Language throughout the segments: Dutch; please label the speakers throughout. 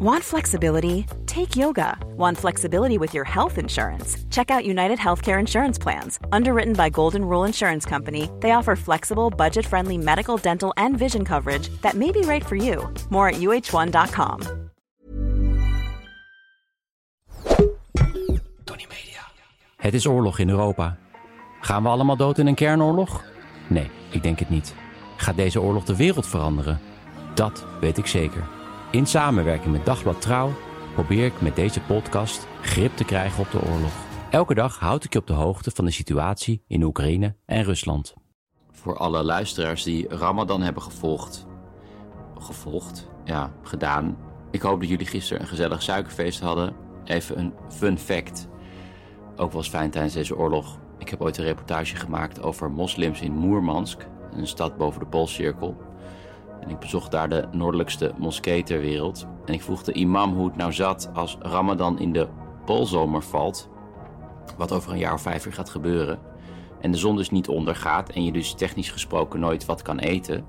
Speaker 1: Want flexibility? Take yoga. Want flexibility with your health insurance? Check out United Healthcare Insurance Plans. Underwritten by Golden Rule Insurance Company, they offer flexible, budget friendly medical, dental, and vision coverage that may be right for you. More at uh1.com.
Speaker 2: Tony Media. Het is oorlog in Europa. Gaan we allemaal dood in een kernoorlog? Nee, ik denk het niet. Gaat deze oorlog de wereld veranderen? Dat weet ik zeker. In samenwerking met Dagblad Trouw probeer ik met deze podcast grip te krijgen op de oorlog. Elke dag houd ik je op de hoogte van de situatie in Oekraïne en Rusland. Voor alle luisteraars die Ramadan hebben gevolgd, gevolgd, ja, gedaan. Ik hoop dat jullie gisteren een gezellig suikerfeest hadden. Even een fun fact. Ook was fijn tijdens deze oorlog. Ik heb ooit een reportage gemaakt over moslims in Moermansk, een stad boven de Poolcirkel. Ik bezocht daar de noordelijkste moskee ter wereld. En ik vroeg de imam hoe het nou zat als Ramadan in de poolzomer valt. Wat over een jaar of vijf uur gaat gebeuren. En de zon dus niet ondergaat en je dus technisch gesproken nooit wat kan eten.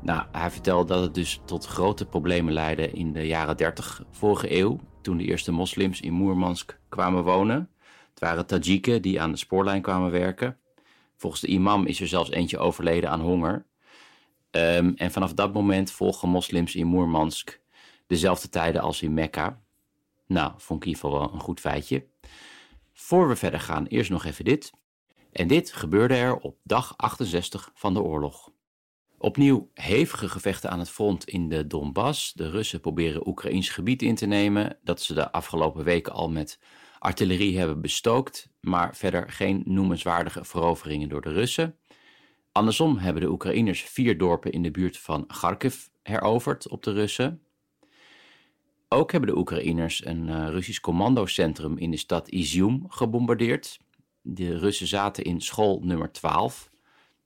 Speaker 2: Nou, hij vertelde dat het dus tot grote problemen leidde in de jaren 30 vorige eeuw. Toen de eerste moslims in Moermansk kwamen wonen. Het waren Tajiken die aan de spoorlijn kwamen werken. Volgens de imam is er zelfs eentje overleden aan honger. Um, en vanaf dat moment volgen moslims in Moermansk dezelfde tijden als in Mekka. Nou, vond ik in ieder geval wel een goed feitje. Voor we verder gaan, eerst nog even dit. En dit gebeurde er op dag 68 van de oorlog. Opnieuw hevige gevechten aan het front in de Donbass. De Russen proberen Oekraïns gebied in te nemen, dat ze de afgelopen weken al met artillerie hebben bestookt, maar verder geen noemenswaardige veroveringen door de Russen. Andersom hebben de Oekraïners vier dorpen in de buurt van Kharkiv heroverd op de Russen. Ook hebben de Oekraïners een uh, Russisch commandocentrum in de stad Izium gebombardeerd. De Russen zaten in school nummer 12.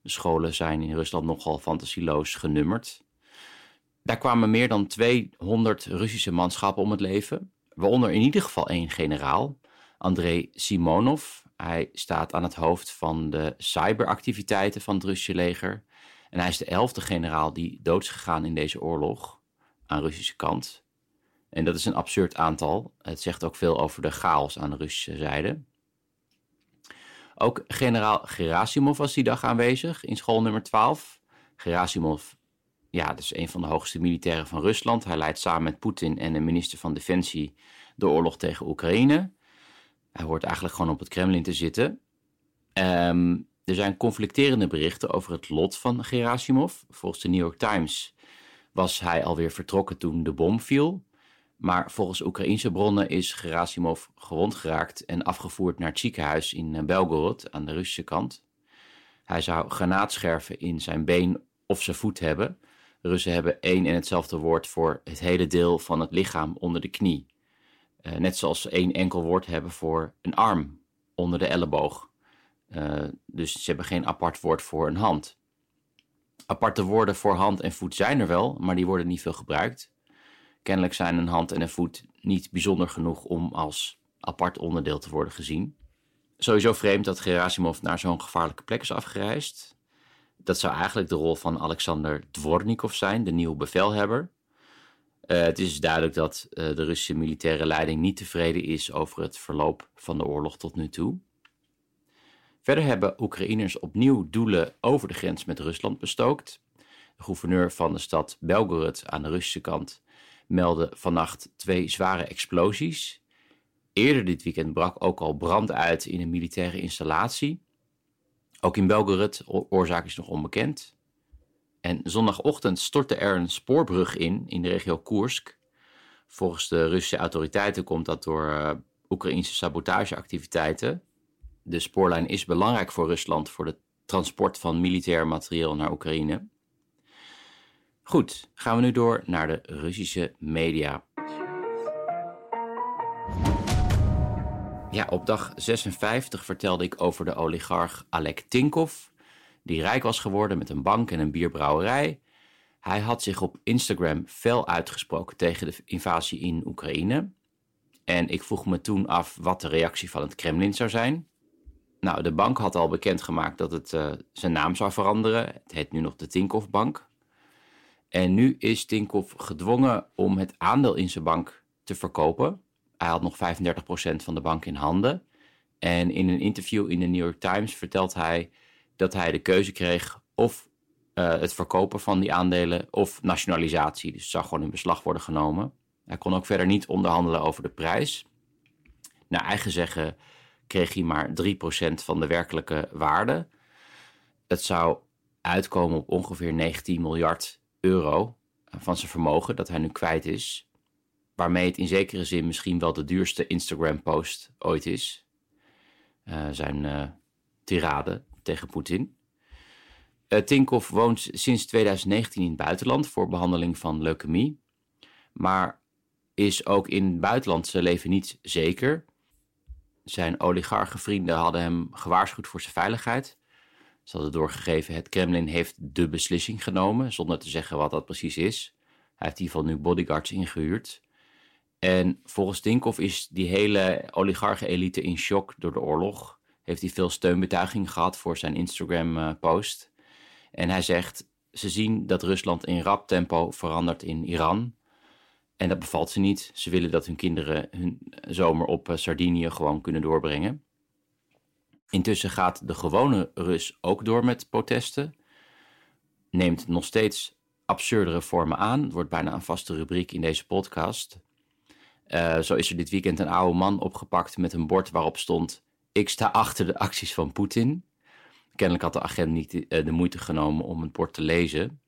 Speaker 2: De scholen zijn in Rusland nogal fantasieloos genummerd. Daar kwamen meer dan 200 Russische manschappen om het leven, waaronder in ieder geval één generaal, Andrei Simonov, hij staat aan het hoofd van de cyberactiviteiten van het Russische leger. En hij is de elfde generaal die dood is gegaan in deze oorlog aan de Russische kant. En dat is een absurd aantal. Het zegt ook veel over de chaos aan de Russische zijde. Ook generaal Gerasimov was die dag aanwezig in school nummer 12. Gerasimov, ja, dat is een van de hoogste militairen van Rusland. Hij leidt samen met Poetin en de minister van Defensie de oorlog tegen Oekraïne. Hij hoort eigenlijk gewoon op het Kremlin te zitten. Ehm, er zijn conflicterende berichten over het lot van Gerasimov. Volgens de New York Times was hij alweer vertrokken toen de bom viel. Maar volgens Oekraïense bronnen is Gerasimov gewond geraakt en afgevoerd naar het ziekenhuis in Belgorod aan de Russische kant. Hij zou granaatscherven in zijn been of zijn voet hebben. Russen hebben één en hetzelfde woord voor het hele deel van het lichaam onder de knie. Uh, net zoals één enkel woord hebben voor een arm onder de elleboog. Uh, dus ze hebben geen apart woord voor een hand. Aparte woorden voor hand en voet zijn er wel, maar die worden niet veel gebruikt. Kennelijk zijn een hand en een voet niet bijzonder genoeg om als apart onderdeel te worden gezien. Sowieso vreemd dat Gerasimov naar zo'n gevaarlijke plek is afgereisd. Dat zou eigenlijk de rol van Alexander Dvornikov zijn, de nieuwe bevelhebber. Uh, het is duidelijk dat uh, de Russische militaire leiding niet tevreden is over het verloop van de oorlog tot nu toe. Verder hebben Oekraïners opnieuw doelen over de grens met Rusland bestookt. De gouverneur van de stad Belgorod aan de Russische kant meldde vannacht twee zware explosies. Eerder dit weekend brak ook al brand uit in een militaire installatie. Ook in Belgorod, oorzaak is nog onbekend. En zondagochtend stortte er een spoorbrug in, in de regio Koersk. Volgens de Russische autoriteiten komt dat door uh, Oekraïnse sabotageactiviteiten. De spoorlijn is belangrijk voor Rusland voor het transport van militair materieel naar Oekraïne. Goed, gaan we nu door naar de Russische media. Ja, op dag 56 vertelde ik over de oligarch Alek Tinkov die rijk was geworden met een bank en een bierbrouwerij. Hij had zich op Instagram fel uitgesproken tegen de invasie in Oekraïne. En ik vroeg me toen af wat de reactie van het Kremlin zou zijn. Nou, de bank had al bekendgemaakt dat het uh, zijn naam zou veranderen. Het heet nu nog de Tinkoff Bank. En nu is Tinkoff gedwongen om het aandeel in zijn bank te verkopen. Hij had nog 35% van de bank in handen. En in een interview in de New York Times vertelt hij dat hij de keuze kreeg of uh, het verkopen van die aandelen of nationalisatie. Dus het zou gewoon in beslag worden genomen. Hij kon ook verder niet onderhandelen over de prijs. Naar eigen zeggen kreeg hij maar 3% van de werkelijke waarde. Het zou uitkomen op ongeveer 19 miljard euro van zijn vermogen dat hij nu kwijt is. Waarmee het in zekere zin misschien wel de duurste Instagram-post ooit is. Uh, zijn uh, tirade tegen Poetin. Uh, woont sinds 2019 in het buitenland voor behandeling van leukemie. Maar is ook in het buitenland zijn leven niet zeker. Zijn oligarchenvrienden hadden hem gewaarschuwd voor zijn veiligheid. Ze hadden doorgegeven, het Kremlin heeft de beslissing genomen, zonder te zeggen wat dat precies is. Hij heeft in ieder geval nu bodyguards ingehuurd. En volgens Tinkoff is die hele oligarchen-elite in shock door de oorlog. Heeft hij veel steunbetuiging gehad voor zijn Instagram-post. En hij zegt, ze zien dat Rusland in rap tempo verandert in Iran. En dat bevalt ze niet. Ze willen dat hun kinderen hun zomer op eh, Sardinië gewoon kunnen doorbrengen. Intussen gaat de gewone Rus ook door met protesten. Neemt nog steeds absurdere vormen aan. Het wordt bijna een vaste rubriek in deze podcast. Uh, zo is er dit weekend een oude man opgepakt met een bord waarop stond: Ik sta achter de acties van Poetin. Kennelijk had de agent niet de, uh, de moeite genomen om het bord te lezen.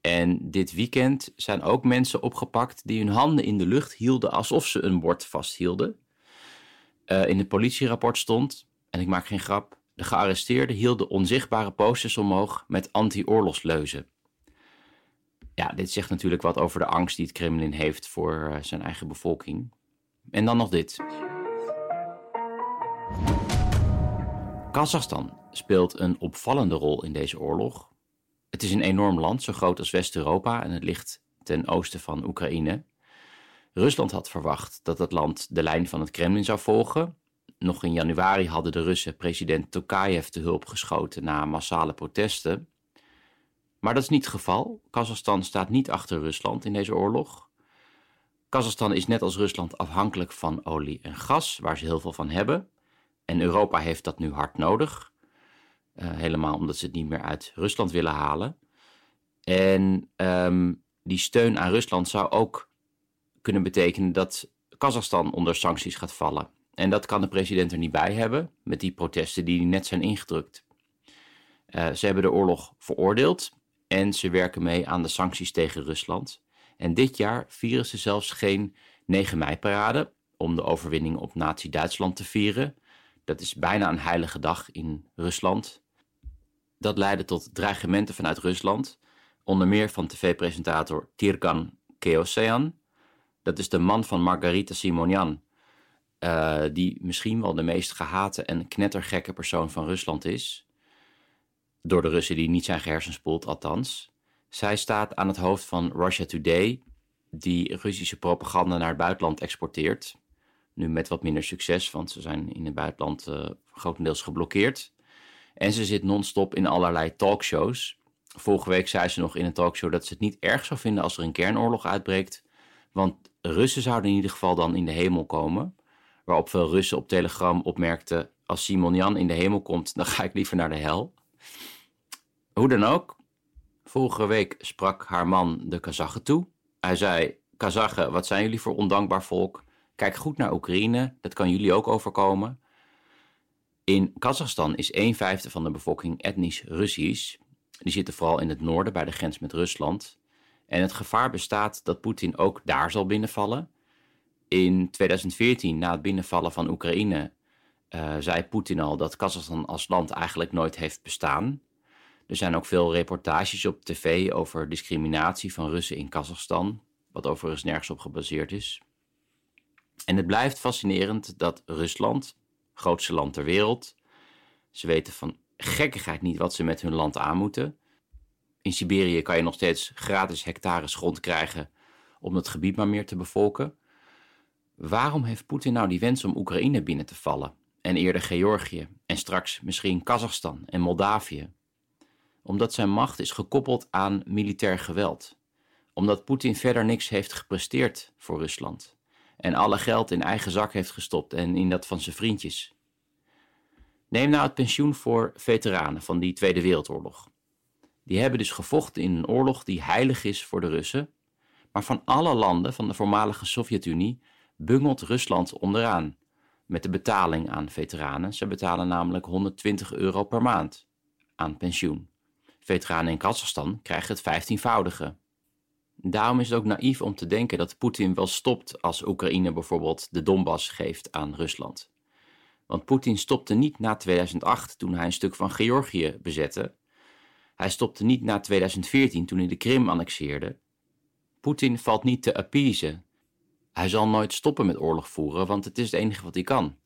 Speaker 2: En dit weekend zijn ook mensen opgepakt die hun handen in de lucht hielden alsof ze een bord vasthielden. Uh, in het politierapport stond: en ik maak geen grap, de gearresteerden hielden onzichtbare posters omhoog met anti-oorlogsleuzen. Ja, dit zegt natuurlijk wat over de angst die het Kremlin heeft voor uh, zijn eigen bevolking. En dan nog dit. Kazachstan speelt een opvallende rol in deze oorlog. Het is een enorm land, zo groot als West-Europa en het ligt ten oosten van Oekraïne. Rusland had verwacht dat het land de lijn van het Kremlin zou volgen, nog in januari hadden de Russen president Tokayev te hulp geschoten na massale protesten. Maar dat is niet het geval. Kazachstan staat niet achter Rusland in deze oorlog. Kazachstan is net als Rusland afhankelijk van olie en gas, waar ze heel veel van hebben. En Europa heeft dat nu hard nodig. Uh, helemaal omdat ze het niet meer uit Rusland willen halen. En um, die steun aan Rusland zou ook kunnen betekenen dat Kazachstan onder sancties gaat vallen. En dat kan de president er niet bij hebben met die protesten die net zijn ingedrukt. Uh, ze hebben de oorlog veroordeeld en ze werken mee aan de sancties tegen Rusland. En dit jaar vieren ze zelfs geen 9 mei-parade om de overwinning op Nazi-Duitsland te vieren. Dat is bijna een heilige dag in Rusland. Dat leidde tot dreigementen vanuit Rusland, onder meer van tv-presentator Tirkan Keosean. Dat is de man van Margarita Simonian, uh, die misschien wel de meest gehate en knettergekke persoon van Rusland is. Door de Russen die niet zijn gehersenspoeld, althans. Zij staat aan het hoofd van Russia Today, die Russische propaganda naar het buitenland exporteert. Nu met wat minder succes, want ze zijn in het buitenland uh, grotendeels geblokkeerd. En ze zit non-stop in allerlei talkshows. Vorige week zei ze nog in een talkshow dat ze het niet erg zou vinden als er een kernoorlog uitbreekt. Want Russen zouden in ieder geval dan in de hemel komen. Waarop veel Russen op Telegram opmerkten: als Simon Jan in de hemel komt, dan ga ik liever naar de hel. Hoe dan ook, vorige week sprak haar man de Kazachen toe. Hij zei: Kazachen, wat zijn jullie voor ondankbaar volk? Kijk goed naar Oekraïne, dat kan jullie ook overkomen. In Kazachstan is een vijfde van de bevolking etnisch Russisch. Die zitten vooral in het noorden bij de grens met Rusland. En het gevaar bestaat dat Poetin ook daar zal binnenvallen. In 2014, na het binnenvallen van Oekraïne, uh, zei Poetin al dat Kazachstan als land eigenlijk nooit heeft bestaan. Er zijn ook veel reportages op tv over discriminatie van Russen in Kazachstan, wat overigens nergens op gebaseerd is. En het blijft fascinerend dat Rusland, grootste land ter wereld, ze weten van gekkigheid niet wat ze met hun land aan moeten. In Siberië kan je nog steeds gratis hectares grond krijgen om het gebied maar meer te bevolken. Waarom heeft Poetin nou die wens om Oekraïne binnen te vallen? En eerder Georgië en straks misschien Kazachstan en Moldavië? Omdat zijn macht is gekoppeld aan militair geweld. omdat Poetin verder niks heeft gepresteerd voor Rusland en alle geld in eigen zak heeft gestopt en in dat van zijn vriendjes. Neem nou het pensioen voor veteranen van die Tweede Wereldoorlog. Die hebben dus gevochten in een oorlog die heilig is voor de Russen, maar van alle landen van de voormalige Sovjet-Unie bungelt Rusland onderaan met de betaling aan veteranen. Ze betalen namelijk 120 euro per maand aan pensioen. Veteranen in Kazachstan krijgen het vijftienvoudige. Daarom is het ook naïef om te denken dat Poetin wel stopt als Oekraïne bijvoorbeeld de Donbass geeft aan Rusland. Want Poetin stopte niet na 2008 toen hij een stuk van Georgië bezette. Hij stopte niet na 2014 toen hij de Krim annexeerde. Poetin valt niet te appeasen. Hij zal nooit stoppen met oorlog voeren, want het is het enige wat hij kan.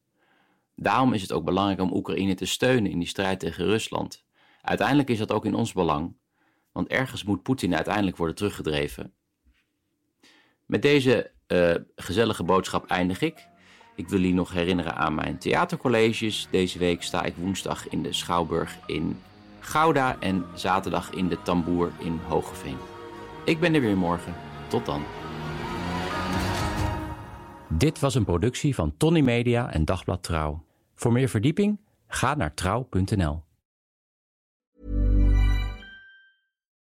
Speaker 2: Daarom is het ook belangrijk om Oekraïne te steunen in die strijd tegen Rusland. Uiteindelijk is dat ook in ons belang, want ergens moet Poetin uiteindelijk worden teruggedreven. Met deze uh, gezellige boodschap eindig ik. Ik wil jullie nog herinneren aan mijn theatercolleges. Deze week sta ik woensdag in de Schouwburg in Gouda en zaterdag in de Tamboer in Hogeveen. Ik ben er weer morgen. Tot dan.
Speaker 3: Dit was een productie van Tony Media en Dagblad Trouw. Voor meer verdieping ga naar trouw.nl.